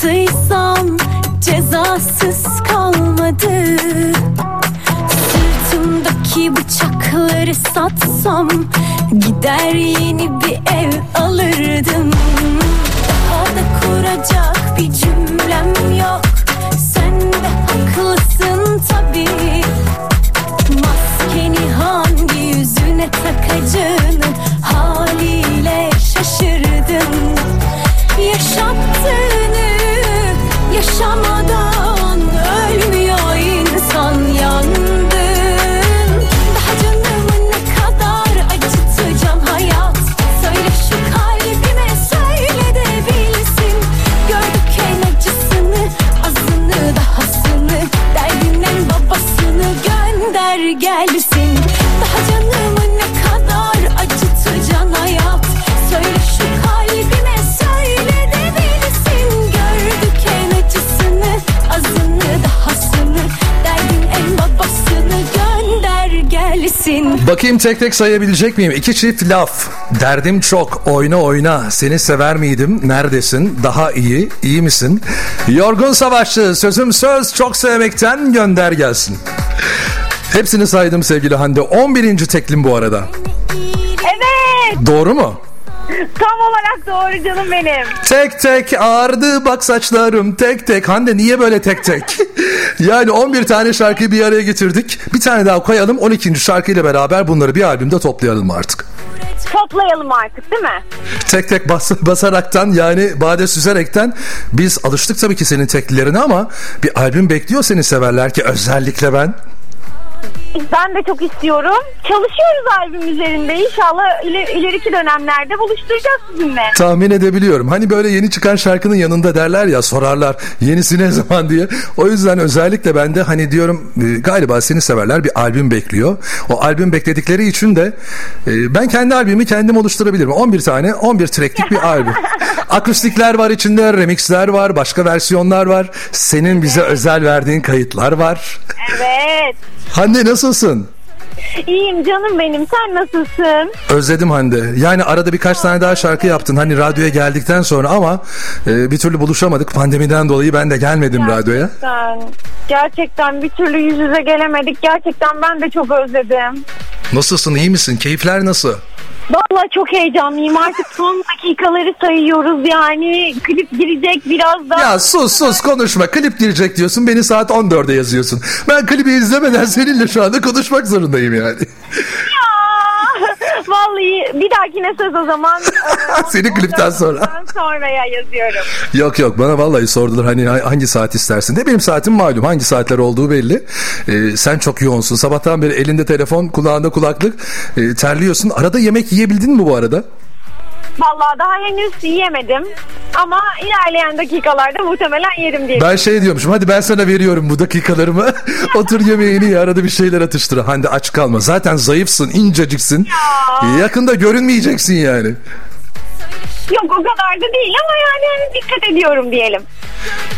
yaptıysam cezasız kalmadı. Sırtımdaki bıçakları satsam Gider yeni bir ev alırdım. Daha da kuracak bir cümlem tek tek sayabilecek miyim? İki çift laf. Derdim çok. Oyna oyna. Seni sever miydim? Neredesin? Daha iyi. İyi misin? Yorgun savaşçı. Sözüm söz. Çok sevmekten gönder gelsin. Hepsini saydım sevgili Hande. 11. teklim bu arada. Evet Doğru mu? Tam olarak doğru canım benim. Tek tek ağardı bak saçlarım tek tek. Hande niye böyle tek tek? yani 11 tane şarkıyı bir araya getirdik. Bir tane daha koyalım 12. şarkıyla beraber bunları bir albümde toplayalım artık. Toplayalım artık değil mi? Tek tek bas, basaraktan yani bade süzerekten biz alıştık tabii ki senin teklilerine ama bir albüm bekliyor seni severler ki özellikle ben. Ben de çok istiyorum. Çalışıyoruz albüm üzerinde. İnşallah iler- ileriki dönemlerde buluşturacağız sizinle. Tahmin edebiliyorum. Hani böyle yeni çıkan şarkının yanında derler ya sorarlar yenisi ne zaman diye. O yüzden özellikle ben de hani diyorum e, galiba seni severler bir albüm bekliyor. O albüm bekledikleri için de e, ben kendi albümü kendim oluşturabilirim. 11 tane 11 tracklik bir albüm. Akustikler var içinde, remixler var, başka versiyonlar var. Senin bize özel verdiğin kayıtlar var. Evet. Hande nasılsın? İyiyim canım benim. Sen nasılsın? Özledim Hande. Yani arada birkaç tane daha şarkı yaptın. Hani radyoya geldikten sonra ama e, bir türlü buluşamadık. Pandemiden dolayı ben de gelmedim radyoya. Gerçekten, gerçekten bir türlü yüz yüze gelemedik. Gerçekten ben de çok özledim. Nasılsın? iyi misin? Keyifler nasıl? Vallahi çok heyecanlıyım. Artık son dakikaları sayıyoruz yani. Klip girecek biraz daha. Ya sus sus konuşma. Klip girecek diyorsun. Beni saat 14'e yazıyorsun. Ben klibi izlemeden seninle şu anda konuşmak zorundayım yani. Vallahi bir dahakine söz o zaman. e, Seni klipten sonra. ondan sonraya yazıyorum. Yok yok bana vallahi sordular hani hangi saat istersin de benim saatim malum hangi saatler olduğu belli. Ee, sen çok yoğunsun sabahtan beri elinde telefon kulağında kulaklık Ee, terliyorsun. Arada yemek yiyebildin mi bu arada? Vallahi daha henüz yiyemedim. Ama ilerleyen dakikalarda muhtemelen yerim diye. Ben şey diyormuşum hadi ben sana veriyorum bu dakikalarımı. Otur yemeğini ye arada bir şeyler atıştır. Hande aç kalma. Zaten zayıfsın inceciksin. Yakında görünmeyeceksin yani. Yok o kadar da değil ama yani hani dikkat ediyorum diyelim.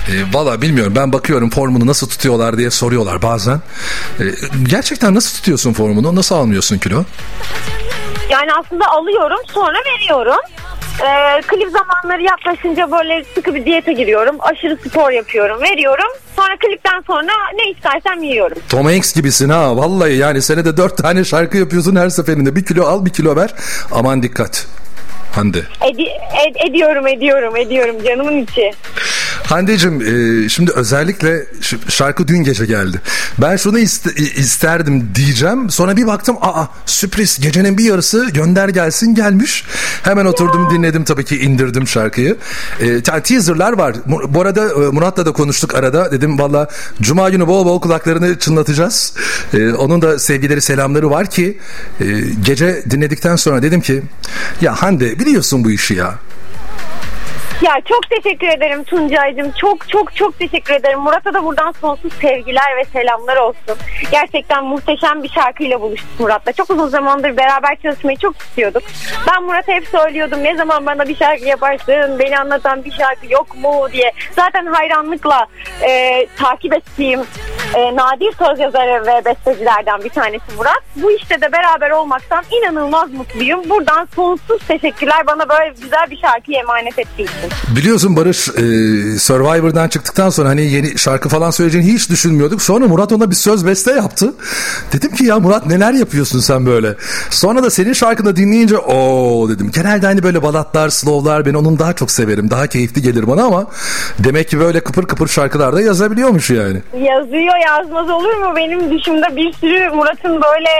E, Valla bilmiyorum ben bakıyorum formunu nasıl tutuyorlar diye soruyorlar bazen. E, gerçekten nasıl tutuyorsun formunu? Nasıl almıyorsun kilo? Yani aslında alıyorum sonra veriyorum. Ee, klip zamanları yaklaşınca böyle sıkı bir diyete giriyorum. Aşırı spor yapıyorum, veriyorum. Sonra klipten sonra ne istersem yiyorum. Tom Hanks gibisin ha vallahi yani senede dört tane şarkı yapıyorsun her seferinde bir kilo al bir kilo ver aman dikkat Hande. Edi- ed- ediyorum, ediyorum, ediyorum canımın içi. Hande'cim e, şimdi özellikle şarkı dün gece geldi. Ben şunu iste- isterdim diyeceğim. Sonra bir baktım aa sürpriz gecenin bir yarısı gönder gelsin gelmiş. Hemen oturdum dinledim tabii ki indirdim şarkıyı. E, teaserlar var. Bu arada e, Murat'la da konuştuk arada. Dedim valla cuma günü bol bol kulaklarını çınlatacağız. E, onun da sevgileri selamları var ki e, gece dinledikten sonra dedim ki ya Hande biliyorsun bu işi ya. Ya çok teşekkür ederim Tuncay'cığım. Çok çok çok teşekkür ederim. Murat'a da buradan sonsuz sevgiler ve selamlar olsun. Gerçekten muhteşem bir şarkıyla buluştuk Murat'la. Çok uzun zamandır beraber çalışmayı çok istiyorduk. Ben Murat'a hep söylüyordum ne zaman bana bir şarkı yaparsın, beni anlatan bir şarkı yok mu diye. Zaten hayranlıkla e, takip ettiğim e, nadir söz yazarı ve bestecilerden bir tanesi Murat. Bu işte de beraber olmaktan inanılmaz mutluyum. Buradan sonsuz teşekkürler bana böyle güzel bir şarkıyı emanet ettiği için. Biliyorsun Barış e, Survivor'dan çıktıktan sonra hani yeni şarkı falan söyleyeceğini hiç düşünmüyorduk. Sonra Murat ona bir söz beste yaptı. Dedim ki ya Murat neler yapıyorsun sen böyle. Sonra da senin şarkını dinleyince o dedim. Genelde hani böyle balatlar, slowlar ben onun daha çok severim. Daha keyifli gelir bana ama demek ki böyle kıpır kıpır şarkılarda yazabiliyormuş yani. Yazıyor yazmaz olur mu? Benim dışımda bir sürü Murat'ın böyle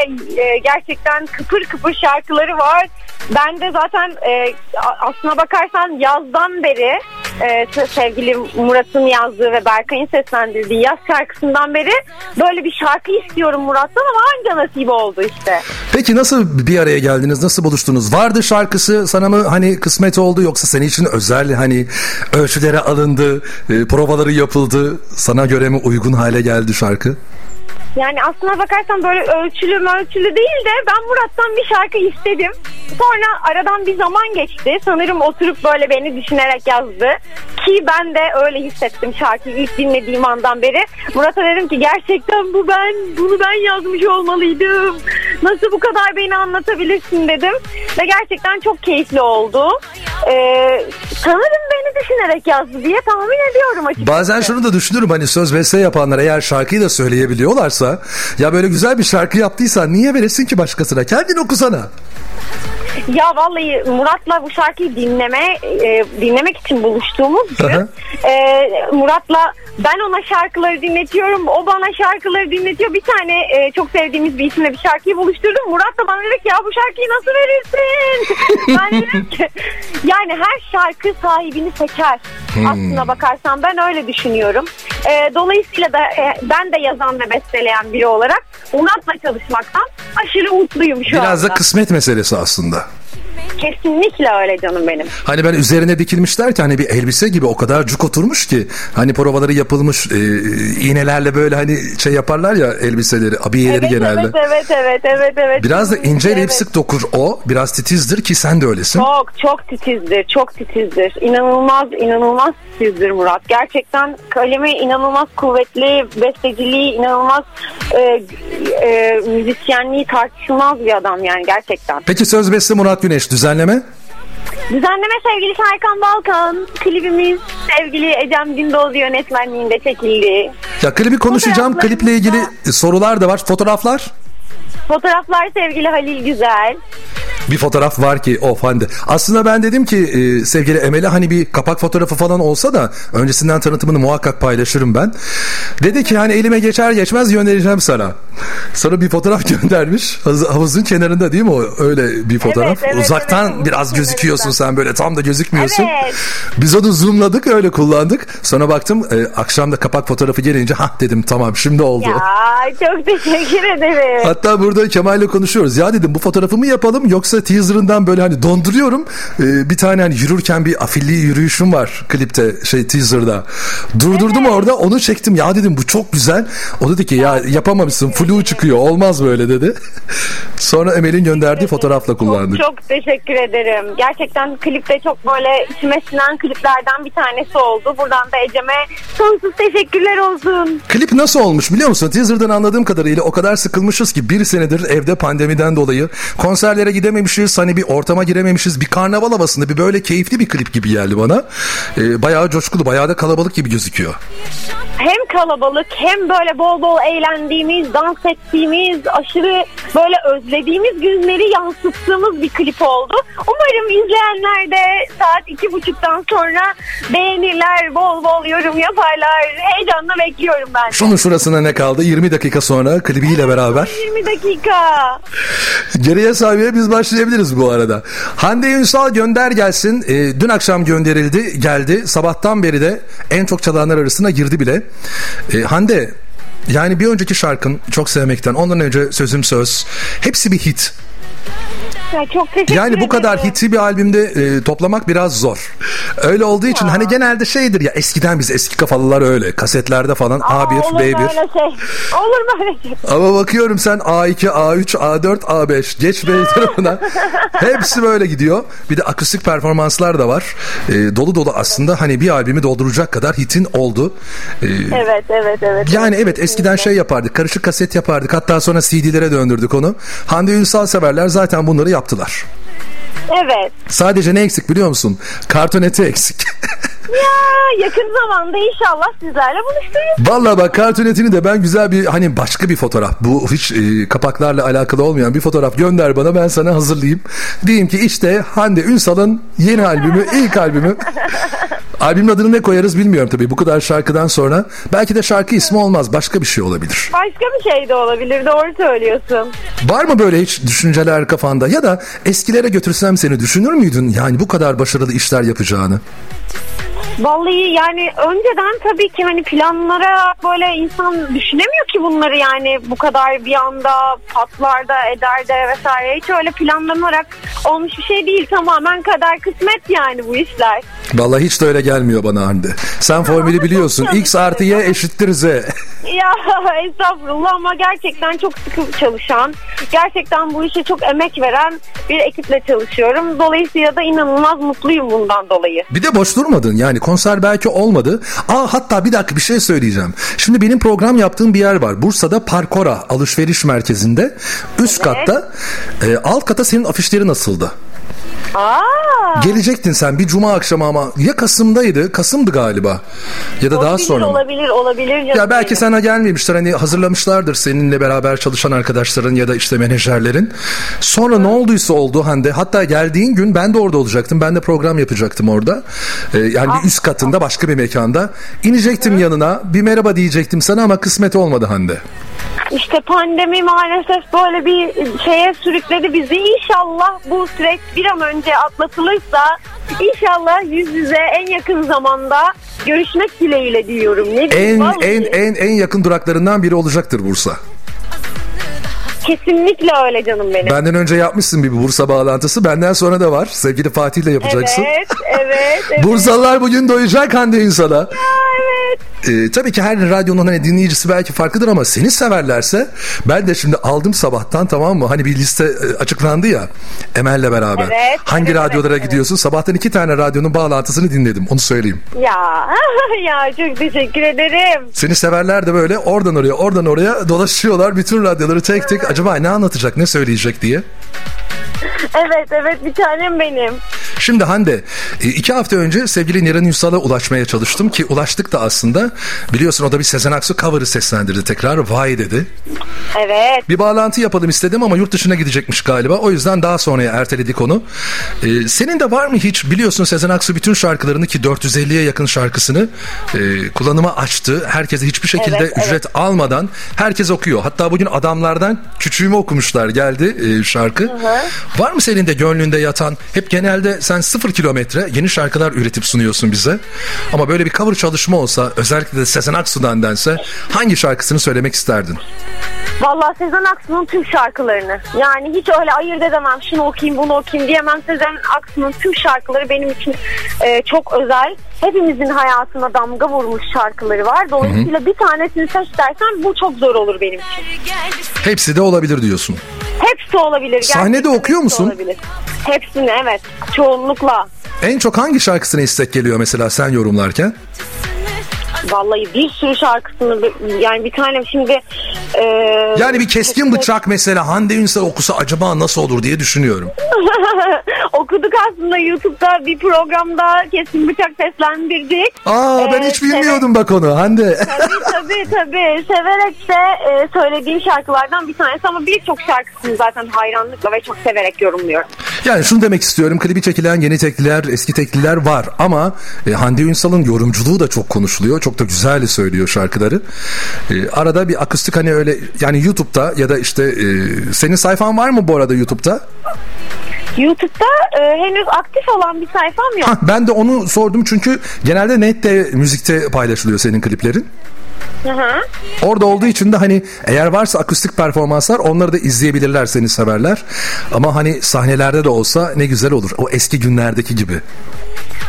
e, gerçekten kıpır kıpır şarkıları var. Ben de zaten e, aslına bakarsan yazdan beri e, se- sevgili Murat'ın yazdığı ve Berkay'ın seslendirdiği yaz şarkısından beri böyle bir şarkı istiyorum Murat'tan ama anca nasip oldu işte. Peki nasıl bir araya geldiniz? Nasıl buluştunuz? Vardı şarkısı sana mı hani kısmet oldu yoksa senin için özel hani ölçülere alındı, e, provaları yapıldı, sana göre mi uygun hale geldi şarkı? Yani aslına bakarsan böyle ölçülü ölçülü değil de ben Murat'tan bir şarkı istedim. Sonra aradan bir zaman geçti. Sanırım oturup böyle beni düşünerek yazdı. Ki ben de öyle hissettim şarkıyı ilk dinlediğim andan beri. Murat'a dedim ki gerçekten bu ben, bunu ben yazmış olmalıydım. Nasıl bu kadar beni anlatabilirsin dedim. Ve gerçekten çok keyifli oldu. Ee, sanırım beni düşünerek yazdı diye tahmin ediyorum açıkçası. Bazen şunu da düşünürüm hani söz beste yapanlar eğer şarkıyı da söyleyebiliyorlarsa ya böyle güzel bir şarkı yaptıysan niye veresin ki başkasına? Kendin okusana. Ya vallahi Murat'la bu şarkıyı dinleme e, dinlemek için buluştuğumuz gün e, Murat'la ben ona şarkıları dinletiyorum. O bana şarkıları dinletiyor. Bir tane e, çok sevdiğimiz bir isimle bir şarkıyı buluşturdum. Murat da bana dedi ki ya bu şarkıyı nasıl verirsin? ben dedim ki yani her şarkı sahibini seçer. Aslına bakarsan ben öyle düşünüyorum. E, dolayısıyla da e, ben de yazan ve besteleyen biri olarak Murat'la çalışmaktan aşırı mutluyum şu Biraz da anda. kısmet meselesi aslında. Kesinlikle öyle canım benim. Hani ben üzerine dikilmiş derken hani bir elbise gibi o kadar cuk oturmuş ki hani provaları yapılmış e, iğnelerle böyle hani şey yaparlar ya elbiseleri abiyeleri Evet, genelde. evet evet evet evet evet. Biraz da ince Evet. elip sık dokur o. Biraz titizdir ki sen de öylesin. Çok çok titizdir, çok titizdir. İnanılmaz, inanılmaz titizdir Murat. Gerçekten kalemi inanılmaz kuvvetli, besteciliği inanılmaz, e, e, müzisyenliği tartışılmaz bir adam yani gerçekten. Peki söz beste Murat Güneş düzenleme? Düzenleme sevgili Serkan Balkan, klibimiz sevgili Ecem Gündoğdu yönetmenliğinde çekildi. Ya klibi konuşacağım. Kliple ilgili sorular da var. Fotoğraflar? Fotoğraflar sevgili Halil Güzel. Bir fotoğraf var ki of Hande. Aslında ben dedim ki e, sevgili Emel'e hani bir kapak fotoğrafı falan olsa da öncesinden tanıtımını muhakkak paylaşırım ben. Dedi ki hani elime geçer geçmez göndereceğim sana. Sonra bir fotoğraf göndermiş. Havuz- Havuzun kenarında değil mi o? Öyle bir fotoğraf. evet, Uzaktan evet, biraz gözüküyorsun kenarında. sen böyle tam da gözükmüyorsun. Evet. Biz onu zoomladık öyle kullandık. Sonra baktım e, akşam da kapak fotoğrafı gelince ha dedim tamam şimdi oldu. Ya çok teşekkür ederim. Hatta burada Kemal'le konuşuyoruz. Ya dedim bu fotoğrafı mı yapalım yoksa teaserından böyle hani donduruyorum. Ee, bir tane hani yürürken bir afilli yürüyüşüm var klipte şey teaserda. Durdurdum orada onu çektim. Ya dedim bu çok güzel. O dedi ki ya yapamamışsın flu çıkıyor olmaz böyle dedi. Sonra Emel'in gönderdiği fotoğrafla kullandık. Çok, çok teşekkür ederim. Gerçekten klipte çok böyle içime sinen kliplerden bir tanesi oldu. Buradan da Ecem'e sonsuz teşekkürler olsun. Klip nasıl olmuş biliyor musun? Teaser'dan anladığım kadarıyla o kadar sıkılmışız ki bir senedir evde pandemiden dolayı konserlere gidememişiz. Hani bir ortama girememişiz. Bir karnaval havasında bir böyle keyifli bir klip gibi geldi bana. Ee, bayağı coşkulu, bayağı da kalabalık gibi gözüküyor. Hem kalabalık hem böyle bol bol eğlendiğimiz, dans ettiğimiz, aşırı böyle özlediğimiz günleri yansıttığımız bir klip oldu. Umarım izleyenler de saat iki buçuktan sonra beğenirler, bol bol yorum yaparlar. Heyecanla bekliyorum ben. Şunun şurasına ne kaldı? 20 dakika sonra klibiyle beraber. 20 dakika. Geriye sahibiye biz başlayabiliriz bu arada. Hande Ünsal gönder gelsin. Ee, dün akşam gönderildi, geldi. Sabahtan beri de en çok çalanlar arasına girdi bile. Ee, Hande yani bir önceki şarkın çok sevmekten ondan önce sözüm söz hepsi bir hit. Ya çok teşekkür Yani bu kadar ederim. hiti bir albümde e, toplamak biraz zor. Öyle olduğu için hani genelde şeydir ya eskiden biz eski kafalılar öyle kasetlerde falan Aa, A1, olur mu B1. öyle şey? Olur mu öyle şey? Ama bakıyorum sen A2, A3, A4, A5 geç B tarafına. Hepsi böyle gidiyor. Bir de akustik performanslar da var. E, dolu dolu aslında hani bir albümü dolduracak kadar hitin oldu. E, Evet evet evet. yani evet eskiden şey yapardık. Karışık kaset yapardık. Hatta sonra CD'lere döndürdük onu. Hande Ünsal severler zaten bunları yaptılar. Evet. Sadece ne eksik biliyor musun? Kartoneti eksik. Ya yakın zamanda inşallah sizlerle buluştururuz. Vallahi bak kartonetini de ben güzel bir hani başka bir fotoğraf bu hiç e, kapaklarla alakalı olmayan bir fotoğraf gönder bana ben sana hazırlayayım. Diyeyim ki işte Hande Ünsal'ın yeni albümü ilk albümü. Albümün adını ne koyarız bilmiyorum tabii bu kadar şarkıdan sonra. Belki de şarkı ismi olmaz başka bir şey olabilir. Başka bir şey de olabilir doğru söylüyorsun. Var mı böyle hiç düşünceler kafanda ya da eskilere götürsem seni düşünür müydün yani bu kadar başarılı işler yapacağını? Vallahi yani önceden tabii ki hani planlara böyle insan düşünemiyor ki bunları yani bu kadar bir anda patlar da eder de vesaire. Hiç öyle planlanarak olmuş bir şey değil. Tamamen kader kısmet yani bu işler. Vallahi hiç de öyle gelmiyor bana Hande. Sen formülü biliyorsun. X artı Y eşittir Z. Ya estağfurullah ama gerçekten çok sıkı çalışan, gerçekten bu işe çok emek veren bir ekiple çalışıyorum. Dolayısıyla da inanılmaz mutluyum bundan dolayı. Bir de boş durmadın yani konser belki olmadı. Aa hatta bir dakika bir şey söyleyeceğim. Şimdi benim program yaptığım bir yer var. Bursa'da Parkora alışveriş merkezinde. Üst katta e, alt kata senin afişlerin asıldı. Aa, Gelecektin sen bir cuma akşamı ama ya Kasım'daydı. Kasım'dı galiba. Ya da daha olabilir, sonra. mı? olabilir, olabilir. Ya belki benim. sana gelmemiştir hani hazırlamışlardır seninle beraber çalışan arkadaşların ya da işte menajerlerin. Sonra ne olduysa oldu Hande. Hatta geldiğin gün ben de orada olacaktım. Ben de program yapacaktım orada. Ee, yani bir üst katında başka bir mekanda. İnecektim yanına bir merhaba diyecektim sana ama kısmet olmadı Hande. İşte pandemi maalesef böyle bir şeye sürükledi bizi. İnşallah bu süreç bir an önce atlatılırsa inşallah yüz yüze en yakın zamanda görüşmek dileğiyle diyorum. Ne En vallahi. en en en yakın duraklarından biri olacaktır Bursa. Kesinlikle öyle canım benim. Benden önce yapmışsın bir Bursa bağlantısı. Benden sonra da var. Sevgili Fatih'le yapacaksın. Evet, evet, evet. Bursalılar bugün doyacak Hande Ünsal'a. evet. Ee, tabii ki her radyonun hani dinleyicisi belki farklıdır ama seni severlerse ben de şimdi aldım sabahtan tamam mı? Hani bir liste e, açıklandı ya Emel'le beraber. Evet, Hangi evet, radyolara evet, gidiyorsun? Sabahtan iki tane radyonun bağlantısını dinledim. Onu söyleyeyim. Ya, ya çok teşekkür ederim. Seni severler de böyle oradan oraya oradan oraya dolaşıyorlar. Bütün radyoları tek tek acaba ne anlatacak ne söyleyecek diye. Evet, evet bir tanem benim. Şimdi Hande e, iki hafta önce sevgili Niran Ünsal'a ulaşmaya çalıştım ki ulaştık da aslında. Biliyorsun o da bir Sezen Aksu cover'ı seslendirdi tekrar. Vay dedi. Evet. Bir bağlantı yapalım istedim ama yurt dışına gidecekmiş galiba. O yüzden daha sonraya erteledik onu. Ee, senin de var mı hiç biliyorsun Sezen Aksu bütün şarkılarını ki 450'ye yakın şarkısını e, kullanıma açtı. Herkese hiçbir şekilde Evet, evet. ücret almadan herkes okuyor. Hatta bugün adamlardan küçüğümü okumuşlar geldi e, şarkı. Var mı senin de gönlünde yatan hep genelde sen sıfır kilometre yeni şarkılar üretip sunuyorsun bize. Ama böyle bir cover çalışma olsa özellikle de Sezen Aksu'dan dense hangi şarkısını söylemek isterdin? Vallahi Sezen Aksu'nun tüm şarkılarını. Yani hiç öyle ayırt edemem. Şunu okuyayım bunu okuyayım diyemem. Sezen Aksu'nun tüm şarkıları benim için e, çok özel. Hepimizin hayatına damga vurmuş şarkıları var. Dolayısıyla bir tanesini seç dersen bu çok zor olur benim için. Hepsi de olabilir diyorsun. Hepsi olabilir. Sahnede Gerçekten okuyor hepsi musun? Olabilir. Hepsini evet. Çoğunlukla. En çok hangi şarkısına istek geliyor mesela sen yorumlarken? Vallahi bir sürü şarkısını yani bir tane şimdi e, Yani bir keskin bıçak mesela Hande Ünsal okusa acaba nasıl olur diye düşünüyorum. okuduk aslında YouTube'da bir programda kesin bıçak seslendirdik. Aa ben Ee, hiç bilmiyordum bak onu Hande. Tabii tabii tabii. Severek de e, söylediğim şarkılardan bir tanesi ama birçok şarkısını zaten hayranlıkla ve çok severek yorumluyorum. Yani şunu demek istiyorum klibi çekilen yeni tekliler eski tekliler var ama e, Hande Ünsal'ın yorumculuğu da çok konuşuluyor. Çok da güzel söylüyor şarkıları. E, arada bir akustik hani öyle yani YouTube'da ya da işte e, senin sayfan var mı bu arada YouTube'da? YouTube'da e, henüz aktif olan bir sayfam yok. Hah, ben de onu sordum çünkü genelde nette müzikte paylaşılıyor senin kliplerin. Hı hı. Orada olduğu için de hani eğer varsa akustik performanslar onları da izleyebilirler seni severler. Ama hani sahnelerde de olsa ne güzel olur. O eski günlerdeki gibi.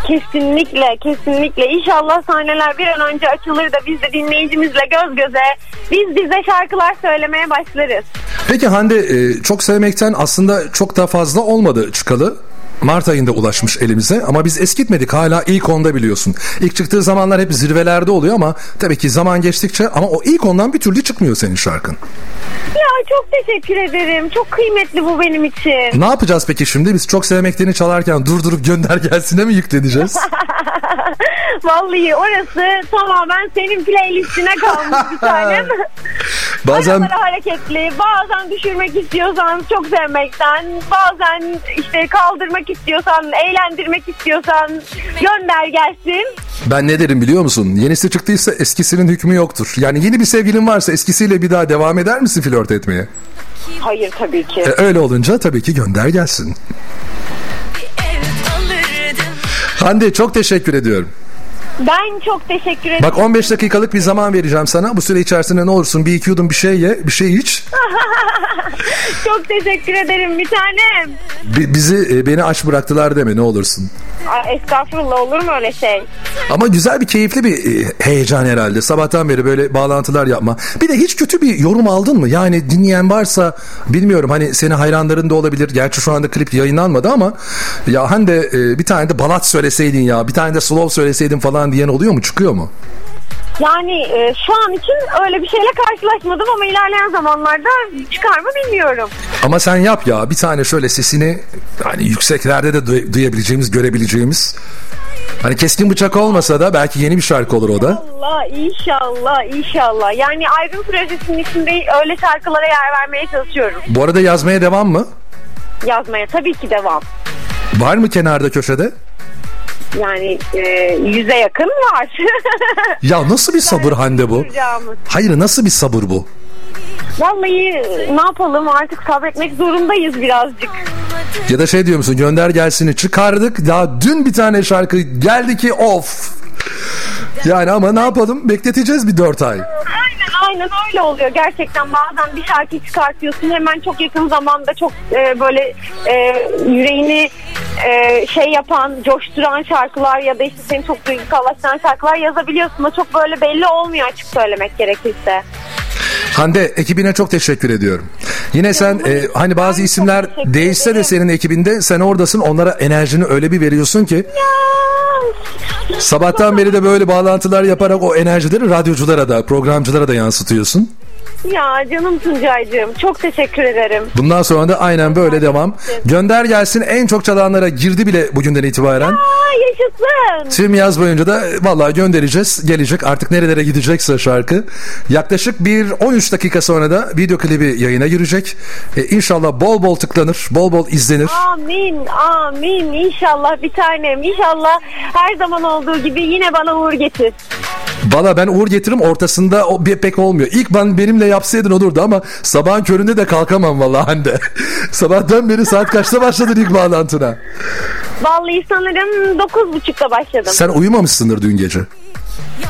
Kesinlikle kesinlikle. İnşallah sahneler bir an önce açılır da biz de dinleyicimizle göz göze biz bize şarkılar söylemeye başlarız. Peki Hande e, çok sevmekten aslında çok da fazla olmadı çıkalı. Mart ayında ulaşmış elimize ama biz eskitmedik hala ilk onda biliyorsun. İlk çıktığı zamanlar hep zirvelerde oluyor ama tabii ki zaman geçtikçe ama o ilk ondan bir türlü çıkmıyor senin şarkın. Ya çok teşekkür ederim. Çok kıymetli bu benim için. Ne yapacağız peki şimdi? Biz çok sevmeklerini çalarken durdurup gönder gelsine mi yükleneceğiz? Vallahi orası tamamen senin playlistine kalmış bir tanem. Bazen Araları hareketli. Bazen düşürmek istiyorsan çok sevmekten. Bazen işte kaldırmak istiyorsan, eğlendirmek istiyorsan gönder gelsin. ben ne derim biliyor musun? Yenisi çıktıysa eskisinin hükmü yoktur. Yani yeni bir sevgilin varsa eskisiyle bir daha devam eder misin flört etmeye? Hayır tabii ki. E, öyle olunca tabii ki gönder gelsin. Hande çok teşekkür ediyorum. Ben çok teşekkür ederim. Bak 15 dakikalık bir zaman vereceğim sana. Bu süre içerisinde ne olursun bir iki yudum bir şey ye, bir şey iç. Çok teşekkür ederim bir tanem. Bi- bizi e, beni aç bıraktılar deme ne olursun. Aa, estağfurullah olur mu öyle şey? Ama güzel bir keyifli bir e, heyecan herhalde. Sabahtan beri böyle bağlantılar yapma. Bir de hiç kötü bir yorum aldın mı? Yani dinleyen varsa bilmiyorum hani seni hayranların da olabilir. Gerçi şu anda klip yayınlanmadı ama ya Hande e, bir tane de balat söyleseydin ya bir tane de slow söyleseydin falan diyen oluyor mu? Çıkıyor mu? Yani e, şu an için öyle bir şeyle karşılaşmadım ama ilerleyen zamanlarda çıkar mı bilmiyorum. Ama sen yap ya bir tane şöyle sesini hani yükseklerde de duy- duyabileceğimiz, görebileceğimiz. Hani keskin bıçak olmasa da belki yeni bir şarkı olur o da. Allah inşallah inşallah. Yani ayrım projesinin içinde öyle şarkılara yer vermeye çalışıyorum. Bu arada yazmaya devam mı? Yazmaya tabii ki devam. Var mı kenarda köşede? Yani e, yüze yakın var. Ya nasıl bir sabır Hande bu? Hayır nasıl bir sabır bu? Vallahi ne yapalım artık sabretmek zorundayız birazcık. Ya da şey diyor musun gönder gelsini çıkardık daha dün bir tane şarkı geldi ki of. Yani ama ne yapalım bekleteceğiz bir dört ay. Aynen öyle oluyor. Gerçekten bazen bir şarkı çıkartıyorsun hemen çok yakın zamanda çok e, böyle e, yüreğini e, şey yapan, coşturan şarkılar ya da işte seni çok duygusallaştıran şarkılar yazabiliyorsun. O çok böyle belli olmuyor açık söylemek gerekirse. Hande ekibine çok teşekkür ediyorum. Yine sen e, hani bazı isimler değişse de senin ekibinde sen oradasın onlara enerjini öyle bir veriyorsun ki sabahtan beri de böyle bağlantılar yaparak o enerjileri radyoculara da programcılara da yansıtıyorsun. Ya canım Tuncay'cığım çok teşekkür ederim. Bundan sonra da aynen böyle devam. Gönder gelsin en çok çalanlara girdi bile bugünden itibaren. Aa yaşasın. Tüm yaz boyunca da e, vallahi göndereceğiz. Gelecek artık nerelere gidecekse şarkı. Yaklaşık bir 13 dakika sonra da video klibi yayına girecek. E, inşallah bol bol tıklanır, bol bol izlenir. Amin amin inşallah bir tanem inşallah her zaman olduğu gibi yine bana uğur getir. Valla ben uğur getiririm ortasında o bir pek olmuyor. İlk ben benimle yapsaydın olurdu ama sabahın köründe de kalkamam vallahi Hande. Sabahtan beri saat kaçta başladın ilk bağlantına? Vallahi sanırım 9.30'da başladım. Sen uyumamışsındır dün gece.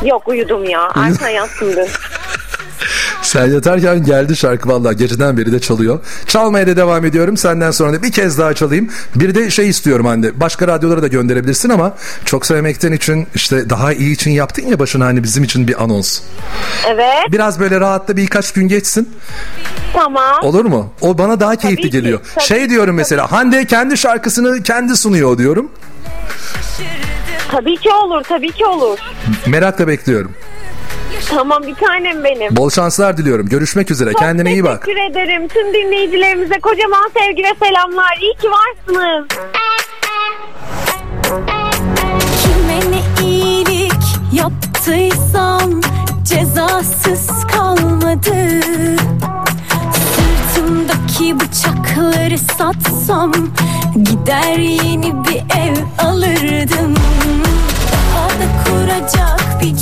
Yok uyudum ya erken yattım dün. Sen yatarken geldi şarkı vallahi geceden beri de çalıyor. Çalmaya da devam ediyorum. Senden sonra da bir kez daha çalayım. Bir de şey istiyorum Hande. Başka radyolara da gönderebilirsin ama çok sevmekten için işte daha iyi için yaptın ya başına hani bizim için bir anons. Evet Biraz böyle rahatla birkaç gün geçsin. tamam. Olur mu? O bana daha keyifli ki, geliyor. tabii şey diyorum mesela Hande kendi şarkısını kendi sunuyor diyorum. Tabii ki olur tabii ki olur. Merakla bekliyorum. Tamam bir tanem benim. Bol şanslar diliyorum. Görüşmek üzere. Çok Kendine iyi bak. Teşekkür ederim. Tüm dinleyicilerimize kocaman sevgi ve selamlar. İyi ki varsınız. Kime ne iyilik yaptıysam cezasız kalmadı Sırtımdaki bıçakları satsam gider yeni bir ev alırdım Daha da kuracak bir